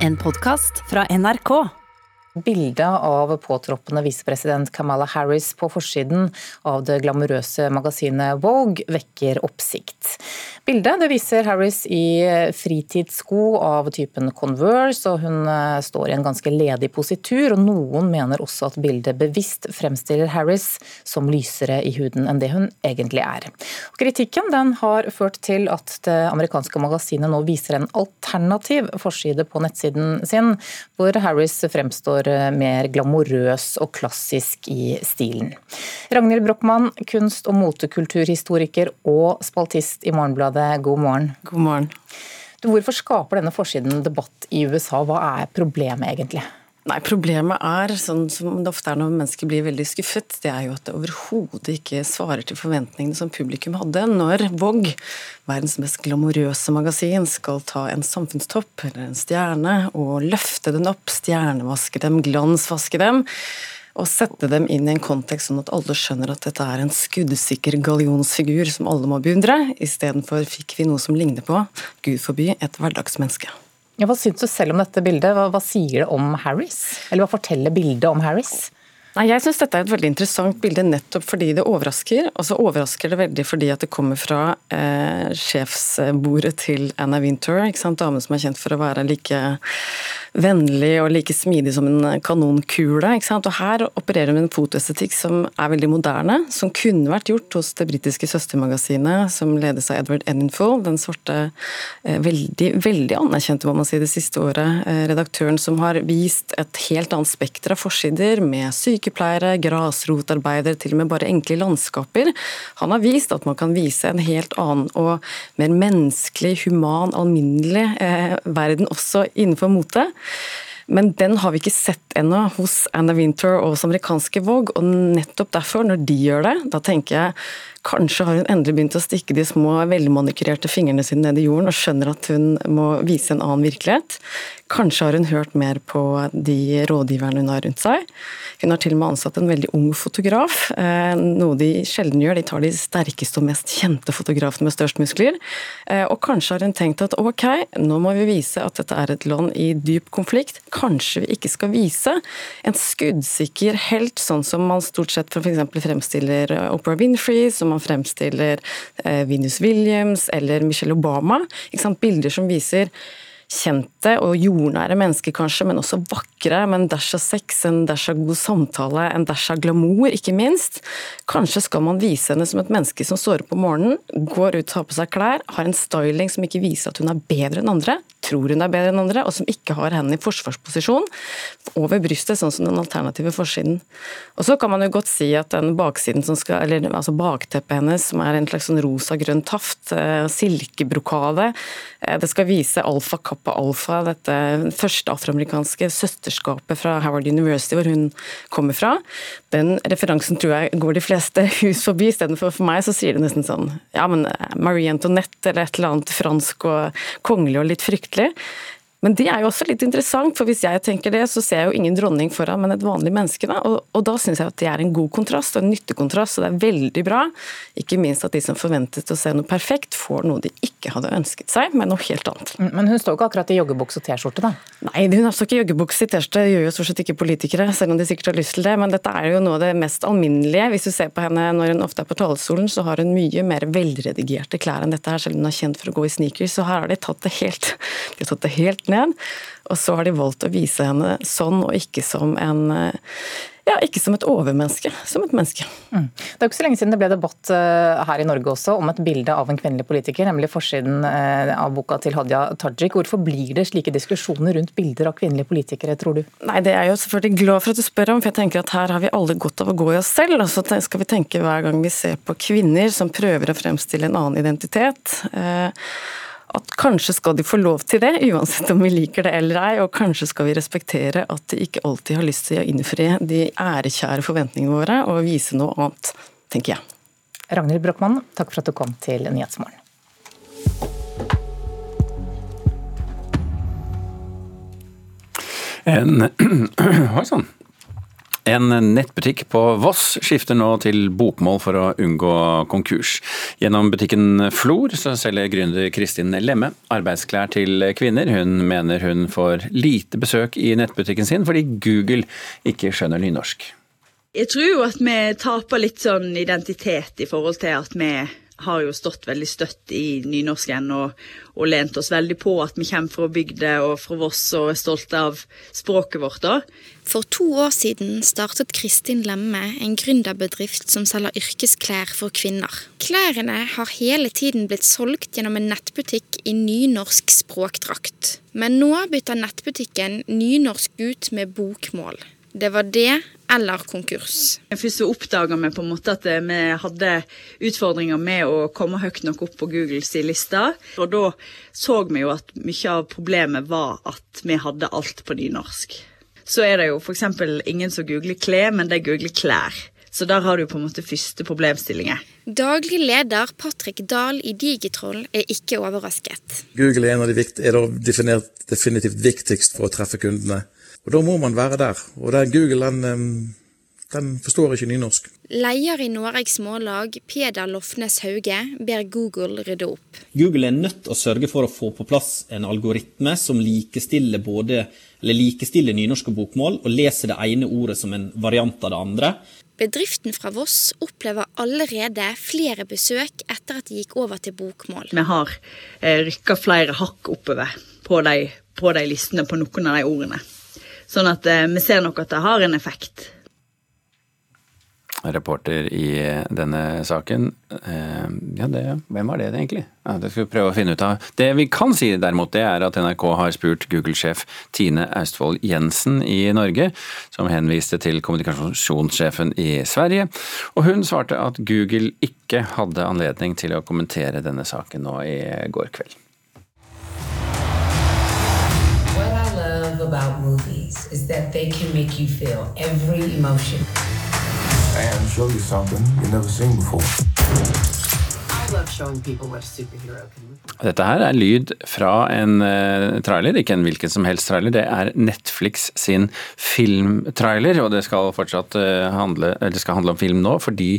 En podkast fra NRK. Bildet av påtroppende visepresident Kamala Harris på forsiden av det glamorøse magasinet Vogue vekker oppsikt. Bildet viser Harris i fritidssko av typen Converse, og hun eh, står i en ganske ledig positur. og Noen mener også at bildet bevisst fremstiller Harris som lysere i huden enn det hun egentlig er. kritikken den har ført til at det amerikanske magasinet nå viser en alternativ forside på nettsiden sin, hvor Harris fremstår eh, mer glamorøs og klassisk i stilen. Ragnhild Brochmann, kunst- og motekulturhistoriker og spaltist i Morgenbladet, god morgen. God morgen. Hvorfor skaper denne forsiden debatt i USA, hva er problemet egentlig? Nei, Problemet er, sånn som det ofte er når mennesker blir veldig skuffet, det er jo at det overhodet ikke svarer til forventningene som publikum hadde når Vogue, verdens mest glamorøse magasin, skal ta en samfunnstopp eller en stjerne og løfte den opp, stjernevaske dem, glansvaske dem. Og sette dem inn i en kontekst sånn at alle skjønner at dette er en skuddsikker gallionsfigur som alle må beundre. Istedenfor fikk vi noe som ligner på, gud forby, et hverdagsmenneske. Ja, hva syns du selv om dette bildet? Hva, hva sier det om Harris? Eller hva forteller bildet om Harris? Jeg syns dette er et veldig interessant bilde nettopp fordi det overrasker. Og så overrasker det veldig fordi at det kommer fra eh, sjefsbordet til Anna Winter, ikke sant? Damen som er kjent for å være like vennlig og like smidig som en kanonkule. ikke sant? Og Her opererer vi en fotoestetikk som er veldig moderne, som kunne vært gjort hos det britiske søstermagasinet som ledes av Edward Enninful, den sorte, eh, veldig, veldig anerkjente må man si det siste året, eh, redaktøren som har vist et helt annet spekter av forsider, med syke sykepleiere, grasrotarbeidere, til og med bare enkle landskaper. Han har vist at man kan vise en helt annen og mer menneskelig, human, alminnelig eh, verden også innenfor mote. Men den har vi ikke sett ennå hos Anna Winter og hos amerikanske Vogue. Og nettopp derfor, når de gjør det, da tenker jeg Kanskje har hun endelig begynt å stikke de små, velmanikurerte fingrene sine ned i jorden og skjønner at hun må vise en annen virkelighet. Kanskje har hun hørt mer på de rådgiverne hun har rundt seg. Hun har til og med ansatt en veldig ung fotograf, eh, noe de sjelden gjør. De tar de sterkeste og mest kjente fotografene med størst muskler. Eh, og kanskje har hun tenkt at ok, nå må vi vise at dette er et land i dyp konflikt. Kanskje vi ikke skal vise en skuddsikker helt, sånn som man stort sett f.eks. fremstiller Oprah Winfrey, som man fremstiller eh, Venus Williams eller Michelle Obama. Bilder som viser kjente og jordnære mennesker, kanskje, men også vakre, med en dash av sex, en dæsj av god samtale, en dæsj av glamour, ikke minst. Kanskje skal man vise henne som et menneske som står opp om morgenen, går ut, tar på seg klær, har en styling som ikke viser at hun er bedre enn andre, tror hun er bedre enn andre, og som ikke har hendene i forsvarsposisjon over brystet, sånn som den alternative forsiden. Og så kan man jo godt si at den baksiden som skal, eller altså bakteppet hennes, som er en slags sånn rosa-grønn taft, eh, silkebrokade, eh, det skal vise alfa kapp Kappa Alfa, dette første afroamerikanske søsterskapet fra Howard University, hvor hun kommer fra. Den referansen tror jeg går de fleste hus forbi. Istedenfor for meg så sier det nesten sånn ja, men Marie Antoinette eller et eller annet fransk og kongelig og litt fryktelig. Men det er jo også litt interessant, for hvis jeg tenker det, så ser jeg jo ingen dronning foran, men et vanlig menneske. Da. Og, og da syns jeg at det er en god kontrast og en nyttekontrast, og det er veldig bra. Ikke minst at de som forventet å se noe perfekt, får noe de ikke hadde ønsket seg, men noe helt annet. Mm, men hun står ikke akkurat i joggebukse og T-skjorte, da? Nei, hun står ikke i joggebukse i T-skjorte, gjør jo stort sett ikke politikere, selv om de sikkert har lyst til det. Men dette er jo noe av det mest alminnelige. Hvis du ser på henne når hun ofte er på talerstolen, så har hun mye mer velredigerte klær enn dette her, selv om hun er kjent for å gå i sneakers. Så her har de tatt det helt, de har tatt det helt ned. Og så har de valgt å vise henne sånn, og ikke som en ja, ikke som et overmenneske, som et menneske. Mm. Det er ikke så lenge siden det ble debatt eh, her i Norge også om et bilde av en kvinnelig politiker, nemlig forsiden eh, av boka til Hadia Tajik. Hvorfor blir det slike diskusjoner rundt bilder av kvinnelige politikere, tror du? Nei, Det er jeg jo selvfølgelig glad for at du spør om, for jeg tenker at her har vi alle godt av å gå i oss selv. Og så skal vi tenke hver gang vi ser på kvinner som prøver å fremstille en annen identitet. Eh, at kanskje skal de få lov til det, uansett om vi liker det eller ei, og kanskje skal vi respektere at de ikke alltid har lyst til å innfri de ærekjære forventningene våre og vise noe annet, tenker jeg. Ragnhild Brochmann, takk for at du kom til Nyhetsmorgen. En, Oi sann. En nettbutikk på Voss skifter nå til bokmål for å unngå konkurs. Gjennom butikken Flor så selger gründer Kristin Lemme arbeidsklær til kvinner. Hun mener hun får lite besøk i nettbutikken sin fordi Google ikke skjønner nynorsk. Jeg tror jo at vi taper litt sånn identitet i forhold til at vi har jo stått veldig støtt i nynorsken og, og lent oss veldig på at vi kommer fra bygda og fra Voss og er stolte av språket vårt. da. For to år siden startet Kristin Lemme en gründerbedrift som selger yrkesklær for kvinner. Klærne har hele tiden blitt solgt gjennom en nettbutikk i nynorsk språkdrakt. Men nå bytter nettbutikken nynorsk ut med bokmål. Det var det eller konkurs. Først så oppdaga vi på en måte at vi hadde utfordringer med å komme høyt nok opp på Googles liste. Og da så vi jo at mye av problemet var at vi hadde alt på nynorsk. Så er det jo f.eks. ingen som googler klær, men de googler klær. Så der har du på en måte første problemstillinger. Daglig leder Patrick Dahl i Digitroll er ikke overrasket. Google er en av de vikt, er definitivt viktigst for å treffe kundene. Og Da må man være der. Og der Google den, den forstår ikke nynorsk. Leder i Noregs Mållag, Peder Lofnes Hauge, ber Google rydde opp. Google er nødt til å sørge for å få på plass en algoritme som likestiller, både, likestiller nynorsk og bokmål, og leser det ene ordet som en variant av det andre. Bedriften fra Voss opplever allerede flere besøk etter at de gikk over til bokmål. Vi har eh, rykka flere hakk oppover på de, på de listene på noen av de ordene. Sånn at eh, vi ser nok at det har en effekt. Reporter i denne saken, eh, ja det, hvem var det egentlig? Ja, det skal vi prøve å finne ut av. Det vi kan si derimot, det er at NRK har spurt Google-sjef Tine Austvold Jensen i Norge, som henviste til kommunikasjonssjefen i Sverige, og hun svarte at Google ikke hadde anledning til å kommentere denne saken nå i går kveld. About movies is that they can make you feel every emotion. And show you something you've never seen before. Dette her er lyd fra en uh, trailer, ikke en hvilken som helst trailer. Det er Netflix sin filmtrailer, og det skal fortsatt uh, handle, det skal handle om film nå, fordi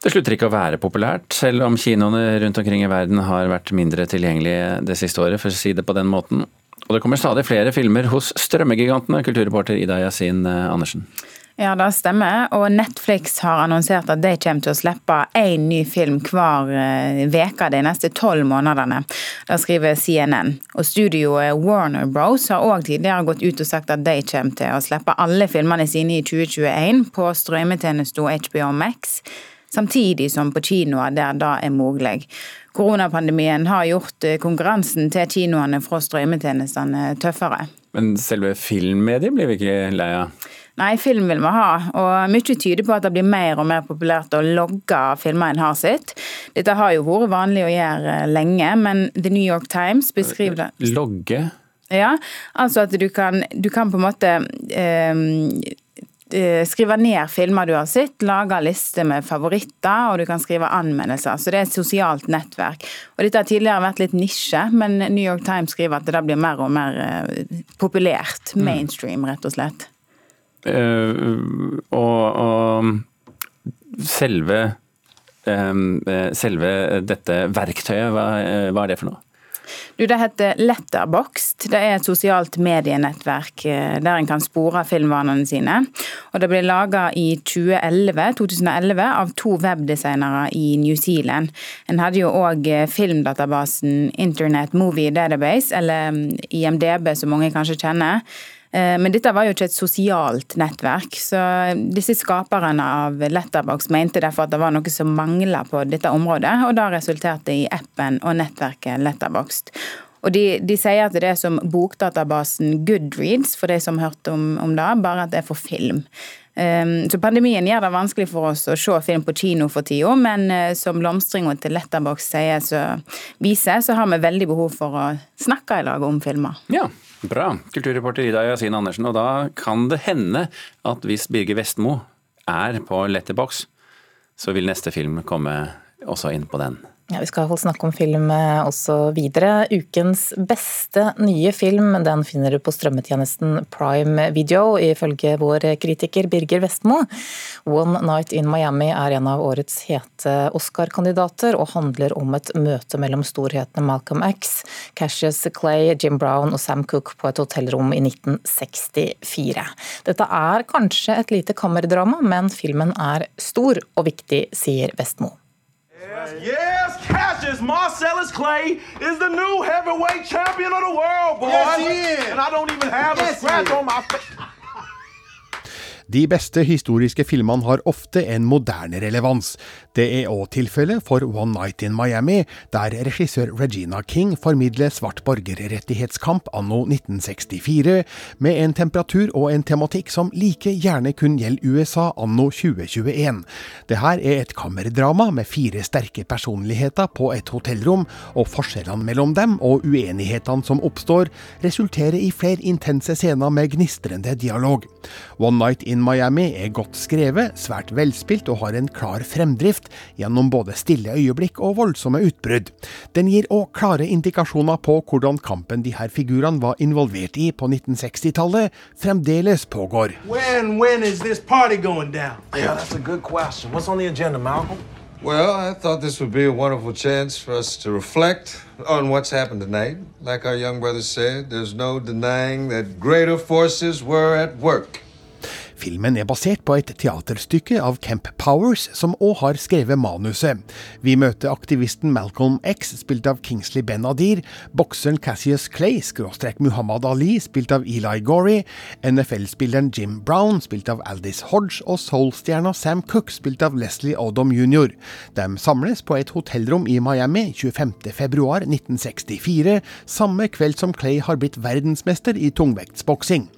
det slutter ikke å være populært, selv om kinoene rundt omkring i verden har vært mindre tilgjengelige det siste året, for å si det på den måten. Og det kommer stadig flere filmer hos strømmegigantene, kulturreporter Ida Yasin eh, Andersen. Ja, det stemmer. Og Netflix har annonsert at de kommer til å slippe én ny film hver uke eh, de neste tolv månedene. Det skriver CNN. Og studioet Warner Bros har òg tidligere gått ut og sagt at de kommer til å slippe alle filmene sine i 2021 på strømmetjenesten HBO Max samtidig som på kinoer der det er mulig. Koronapandemien har gjort eh, konkurransen til kinoene fra strømmetjenestene tøffere. Men selve filmmediet blir vi ikke lei av? Nei, film vil vi ha, og mye tyder på at det blir mer og mer populært å logge filmer en har sitt. Dette har jo vært vanlig å gjøre lenge, men The New York Times beskriver det Logge? Ja, altså at du kan, du kan på en måte eh, Eh, skrive ned filmer du har sett, lage lister med favoritter, og du kan skrive anmeldelser. Så det er et sosialt nettverk. Og Dette har tidligere vært litt nisje, men New York Times skriver at det blir mer og mer eh, populært. Mm. Mainstream, rett og slett. Uh, og, og selve, um, selve dette verktøyet, hva, hva er det for noe? Du, Det heter Letterboxd. Det er et sosialt medienettverk eh, der en kan spore filmvanene sine. Og Det ble laga i 2011, 2011 av to webdesignere i New Zealand. En hadde jo òg eh, filmdatabasen Internet Movie Database, eller mm, IMDb som mange kanskje kjenner. Eh, men dette var jo ikke et sosialt nettverk, så disse skaperne av Letterbox mente derfor at det var noe som mangla på dette området, og da resulterte i appen og nettverket Letterbox. Og de, de, sier at det er som bokdatabasen Goodreads, for de som hørte om, om det, bare at det er for film. Um, så Pandemien gjør det vanskelig for oss å se film på kino for tida, men uh, som blomstringa til Letterbox sier, så viser, så har vi veldig behov for å snakke i lag om filmer. Ja, Bra. Kulturreporter Ida Yasin Andersen. Og da kan det hende at hvis Birger Vestmo er på Letterbox, så vil neste film komme også inn på den. Ja, Vi skal snakke om film eh, også videre. Ukens beste nye film den finner du på strømmetjenesten Prime Video, ifølge vår kritiker Birger Vestmo. One Night in Miami er en av årets hete Oscar-kandidater, og handler om et møte mellom storhetene Malcolm X, Cassius Clay, Jim Brown og Sam Cook på et hotellrom i 1964. Dette er kanskje et lite kammerdrama, men filmen er stor og viktig, sier Vestmo. Yes, Cassius Marcellus Clay is the new heavyweight champion of the world, boy. Yes, he is. And I don't even have Yes, a scratch on my face. De beste historiske filmene har ofte en moderne relevans. Det er òg tilfellet for One Night in Miami, der regissør Regina King formidler svart borgerrettighetskamp anno 1964, med en temperatur og en tematikk som like gjerne kun gjelder USA anno 2021. Det her er et kammerdrama med fire sterke personligheter på et hotellrom, og forskjellene mellom dem og uenighetene som oppstår, resulterer i flere intense scener med gnistrende dialog. One Night in Miami er godt skrevet, svært velspilt og har en klar fremdrift gjennom både stille øyeblikk og voldsomme utbrudd. Den gir òg klare indikasjoner på hvordan kampen de her figurene var involvert i på 1960-tallet, fremdeles pågår. When, when? Well, I thought this would be a wonderful chance for us to reflect on what's happened tonight. Like our young brother said, there's no denying that greater forces were at work. Filmen er basert på et teaterstykke av Kemp Powers, som òg har skrevet manuset. Vi møter aktivisten Malcolm X, spilt av Kingsley Ben-Adir, bokseren Cassius Clay, skråstrek Muhammad Ali, spilt av Eli Gorey, NFL-spilleren Jim Brown, spilt av Aldis Hodge, og soul-stjerna Sam Cook, spilt av Leslie Odom jr. De samles på et hotellrom i Miami 25.2.1964, samme kveld som Clay har blitt verdensmester i tungvektsboksing.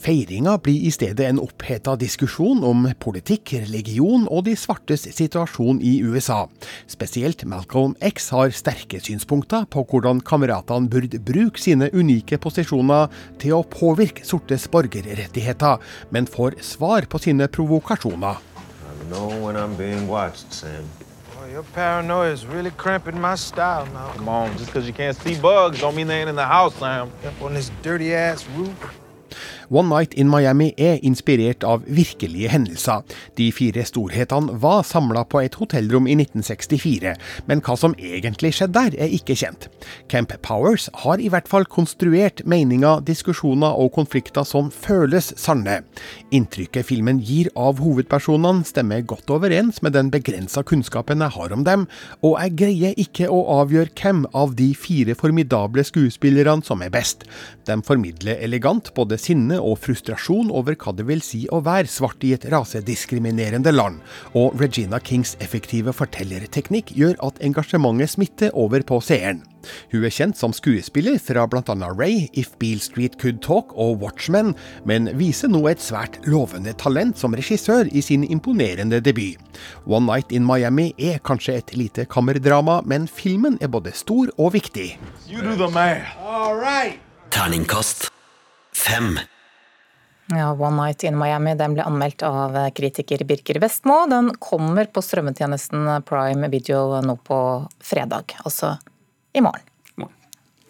Feiringa blir i stedet en oppheta diskusjon om politikk, religion og de svartes situasjon i USA. Spesielt Malcolm X har sterke synspunkter på hvordan kameratene burde bruke sine unike posisjoner til å påvirke sortes borgerrettigheter, men får svar på sine provokasjoner. Your paranoia is really cramping my style now. Come on, just because you can't see bugs don't mean they ain't in the house, Sam. Up on this dirty ass roof. One Night in Miami er inspirert av virkelige hendelser. De fire storhetene var samla på et hotellrom i 1964, men hva som egentlig skjedde der, er ikke kjent. Camp Powers har i hvert fall konstruert meninger, diskusjoner og konflikter som føles sanne. Inntrykket filmen gir av hovedpersonene stemmer godt overens med den begrensa kunnskapen jeg har om dem, og jeg greier ikke å avgjøre hvem av de fire formidable skuespillerne som er best. De formidler elegant både sinne og frustrasjon over hva det vil si å være svart i et rasediskriminerende land, og Regina Kings effektive fortellerteknikk gjør at engasjementet smitter over på seeren. Hun er kjent som skuespiller fra bl.a. Ray, If Beale Street Could Talk og Watchmen, men viser nå et svært lovende talent som regissør i sin imponerende debut. One Night in Miami er kanskje et lite kammerdrama, men filmen er både stor og viktig. You do the math. All right. Terningkast fem. Ja, One Night in Miami den ble anmeldt av kritiker Birker Vestmo. Den kommer på strømmetjenesten Prime Video nå på fredag, altså i morgen.